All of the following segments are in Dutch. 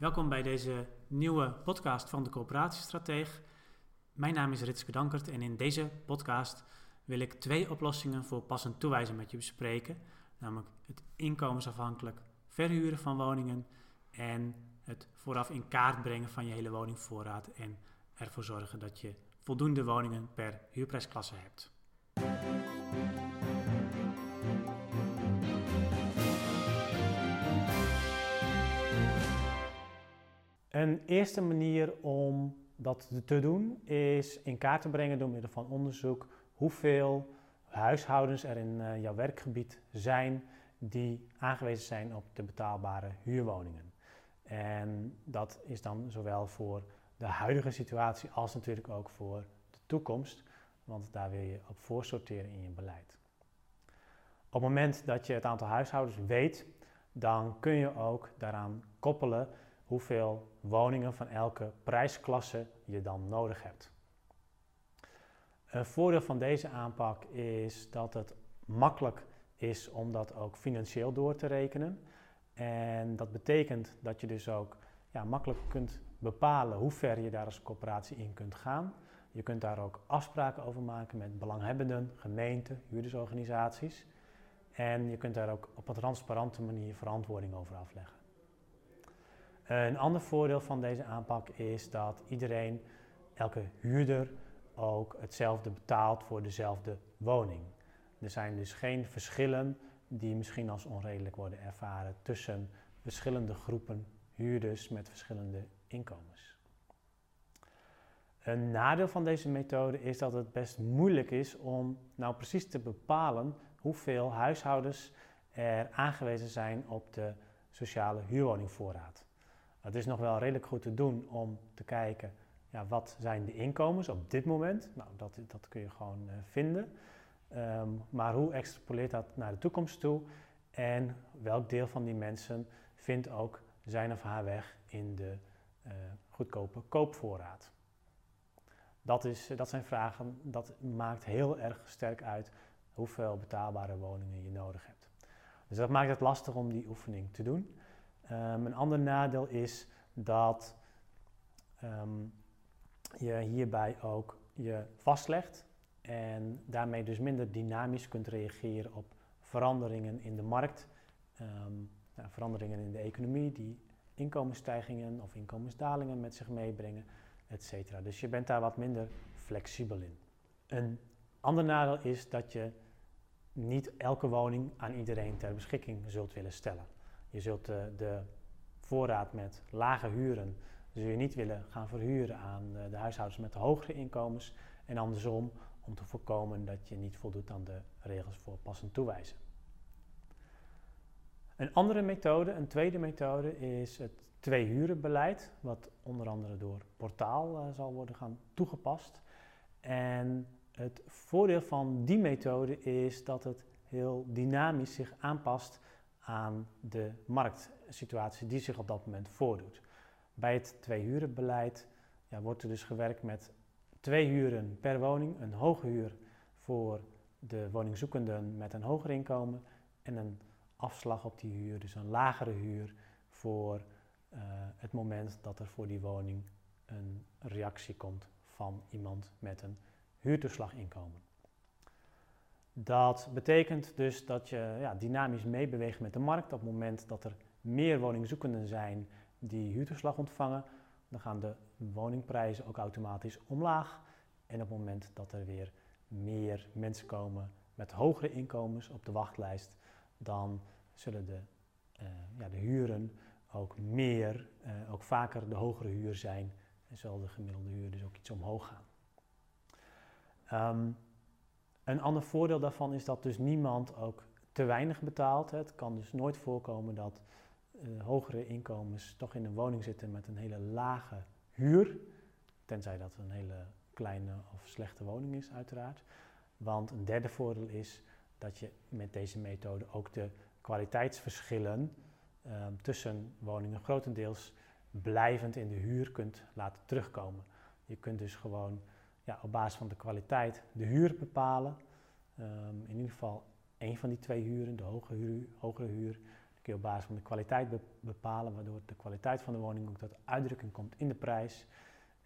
Welkom bij deze nieuwe podcast van de Coöperatiestrateeg. Mijn naam is Ritske Dankert en in deze podcast wil ik twee oplossingen voor passend toewijzen met je bespreken. Namelijk het inkomensafhankelijk verhuren van woningen en het vooraf in kaart brengen van je hele woningvoorraad en ervoor zorgen dat je voldoende woningen per huurprijsklasse hebt. Een eerste manier om dat te doen is in kaart te brengen door middel van onderzoek hoeveel huishoudens er in eh, jouw werkgebied zijn die aangewezen zijn op de betaalbare huurwoningen. En dat is dan zowel voor de huidige situatie als natuurlijk ook voor de toekomst, want daar wil je op voorsorteren in je beleid. Op het moment dat je het aantal huishoudens weet, dan kun je ook daaraan koppelen hoeveel woningen van elke prijsklasse je dan nodig hebt. Een voordeel van deze aanpak is dat het makkelijk is om dat ook financieel door te rekenen. En dat betekent dat je dus ook ja, makkelijk kunt bepalen hoe ver je daar als coöperatie in kunt gaan. Je kunt daar ook afspraken over maken met belanghebbenden, gemeenten, huurdersorganisaties. En je kunt daar ook op een transparante manier verantwoording over afleggen. Een ander voordeel van deze aanpak is dat iedereen, elke huurder, ook hetzelfde betaalt voor dezelfde woning. Er zijn dus geen verschillen die misschien als onredelijk worden ervaren tussen verschillende groepen huurders met verschillende inkomens. Een nadeel van deze methode is dat het best moeilijk is om nou precies te bepalen hoeveel huishoudens er aangewezen zijn op de sociale huurwoningvoorraad. Het is nog wel redelijk goed te doen om te kijken ja, wat zijn de inkomens op dit moment. Nou, dat, dat kun je gewoon uh, vinden. Um, maar hoe extrapoleert dat naar de toekomst toe? En welk deel van die mensen vindt ook zijn of haar weg in de uh, goedkope koopvoorraad? Dat, is, dat zijn vragen, dat maakt heel erg sterk uit hoeveel betaalbare woningen je nodig hebt. Dus dat maakt het lastig om die oefening te doen. Um, een ander nadeel is dat um, je hierbij ook je vastlegt en daarmee dus minder dynamisch kunt reageren op veranderingen in de markt, um, nou, veranderingen in de economie die inkomensstijgingen of inkomensdalingen met zich meebrengen, etc. Dus je bent daar wat minder flexibel in. Een ander nadeel is dat je niet elke woning aan iedereen ter beschikking zult willen stellen. Je zult de, eh, de voorraad met lage huren zul je niet willen gaan verhuren aan de, de huishoudens met de hogere inkomens. En andersom, om te voorkomen dat je niet voldoet aan de regels voor passend toewijzen. Een andere methode, een tweede methode, is het twee-hurenbeleid, wat onder andere door Portaal uh, zal worden gaan toegepast. En het voordeel van die methode is dat het heel dynamisch zich aanpast aan de marktsituatie die zich op dat moment voordoet. Bij het twee-hurenbeleid ja, wordt er dus gewerkt met twee huren per woning, een hoge huur voor de woningzoekenden met een hoger inkomen en een afslag op die huur, dus een lagere huur voor uh, het moment dat er voor die woning een reactie komt van iemand met een huurtoeslaginkomen. Dat betekent dus dat je ja, dynamisch meebeweegt met de markt. Op het moment dat er meer woningzoekenden zijn die huurtoeslag ontvangen, dan gaan de woningprijzen ook automatisch omlaag. En op het moment dat er weer meer mensen komen met hogere inkomens op de wachtlijst, dan zullen de, uh, ja, de huren ook meer, uh, ook vaker de hogere huur zijn. En zal de gemiddelde huur dus ook iets omhoog gaan. Um, een ander voordeel daarvan is dat dus niemand ook te weinig betaalt. Het kan dus nooit voorkomen dat uh, hogere inkomens toch in een woning zitten met een hele lage huur. Tenzij dat een hele kleine of slechte woning is, uiteraard. Want een derde voordeel is dat je met deze methode ook de kwaliteitsverschillen uh, tussen woningen grotendeels blijvend in de huur kunt laten terugkomen. Je kunt dus gewoon ja, op basis van de kwaliteit de huur bepalen. Um, in ieder geval één van die twee huren, de hoge huur, hogere huur, kun je op basis van de kwaliteit bepalen, waardoor de kwaliteit van de woning ook tot uitdrukking komt in de prijs.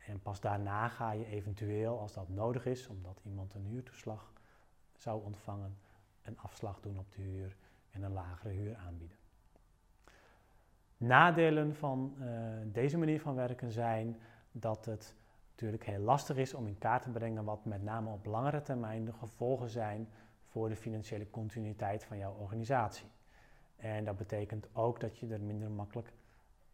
En pas daarna ga je eventueel, als dat nodig is, omdat iemand een huurtoeslag zou ontvangen, een afslag doen op de huur en een lagere huur aanbieden. Nadelen van uh, deze manier van werken zijn dat het natuurlijk heel lastig is om in kaart te brengen wat met name op langere termijn de gevolgen zijn voor de financiële continuïteit van jouw organisatie. En dat betekent ook dat je er minder makkelijk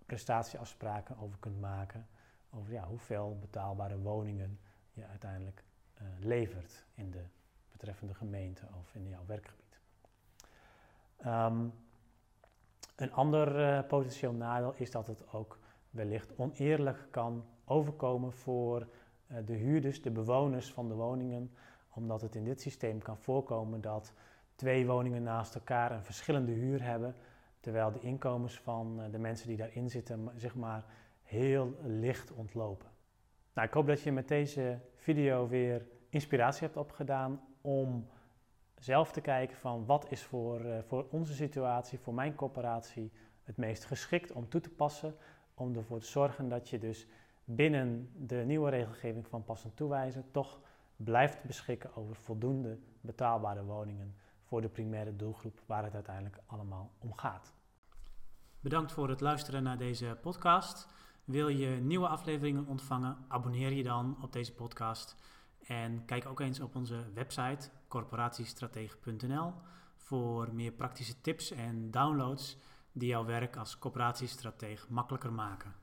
prestatieafspraken over kunt maken. Over ja, hoeveel betaalbare woningen je uiteindelijk uh, levert in de betreffende gemeente of in jouw werkgebied. Um, een ander uh, potentieel nadeel is dat het ook wellicht oneerlijk kan overkomen voor uh, de huurders, de bewoners van de woningen, omdat het in dit systeem kan voorkomen dat twee woningen naast elkaar een verschillende huur hebben, terwijl de inkomens van uh, de mensen die daarin zitten zeg maar heel licht ontlopen. Nou, ik hoop dat je met deze video weer inspiratie hebt opgedaan om zelf te kijken van wat is voor, uh, voor onze situatie, voor mijn corporatie het meest geschikt om toe te passen, om ervoor te zorgen dat je dus binnen de nieuwe regelgeving van passend toewijzen toch blijft beschikken over voldoende betaalbare woningen voor de primaire doelgroep waar het uiteindelijk allemaal om gaat. Bedankt voor het luisteren naar deze podcast. Wil je nieuwe afleveringen ontvangen? Abonneer je dan op deze podcast. En kijk ook eens op onze website corporatiestratege.nl voor meer praktische tips en downloads die jouw werk als corporatiestratege makkelijker maken.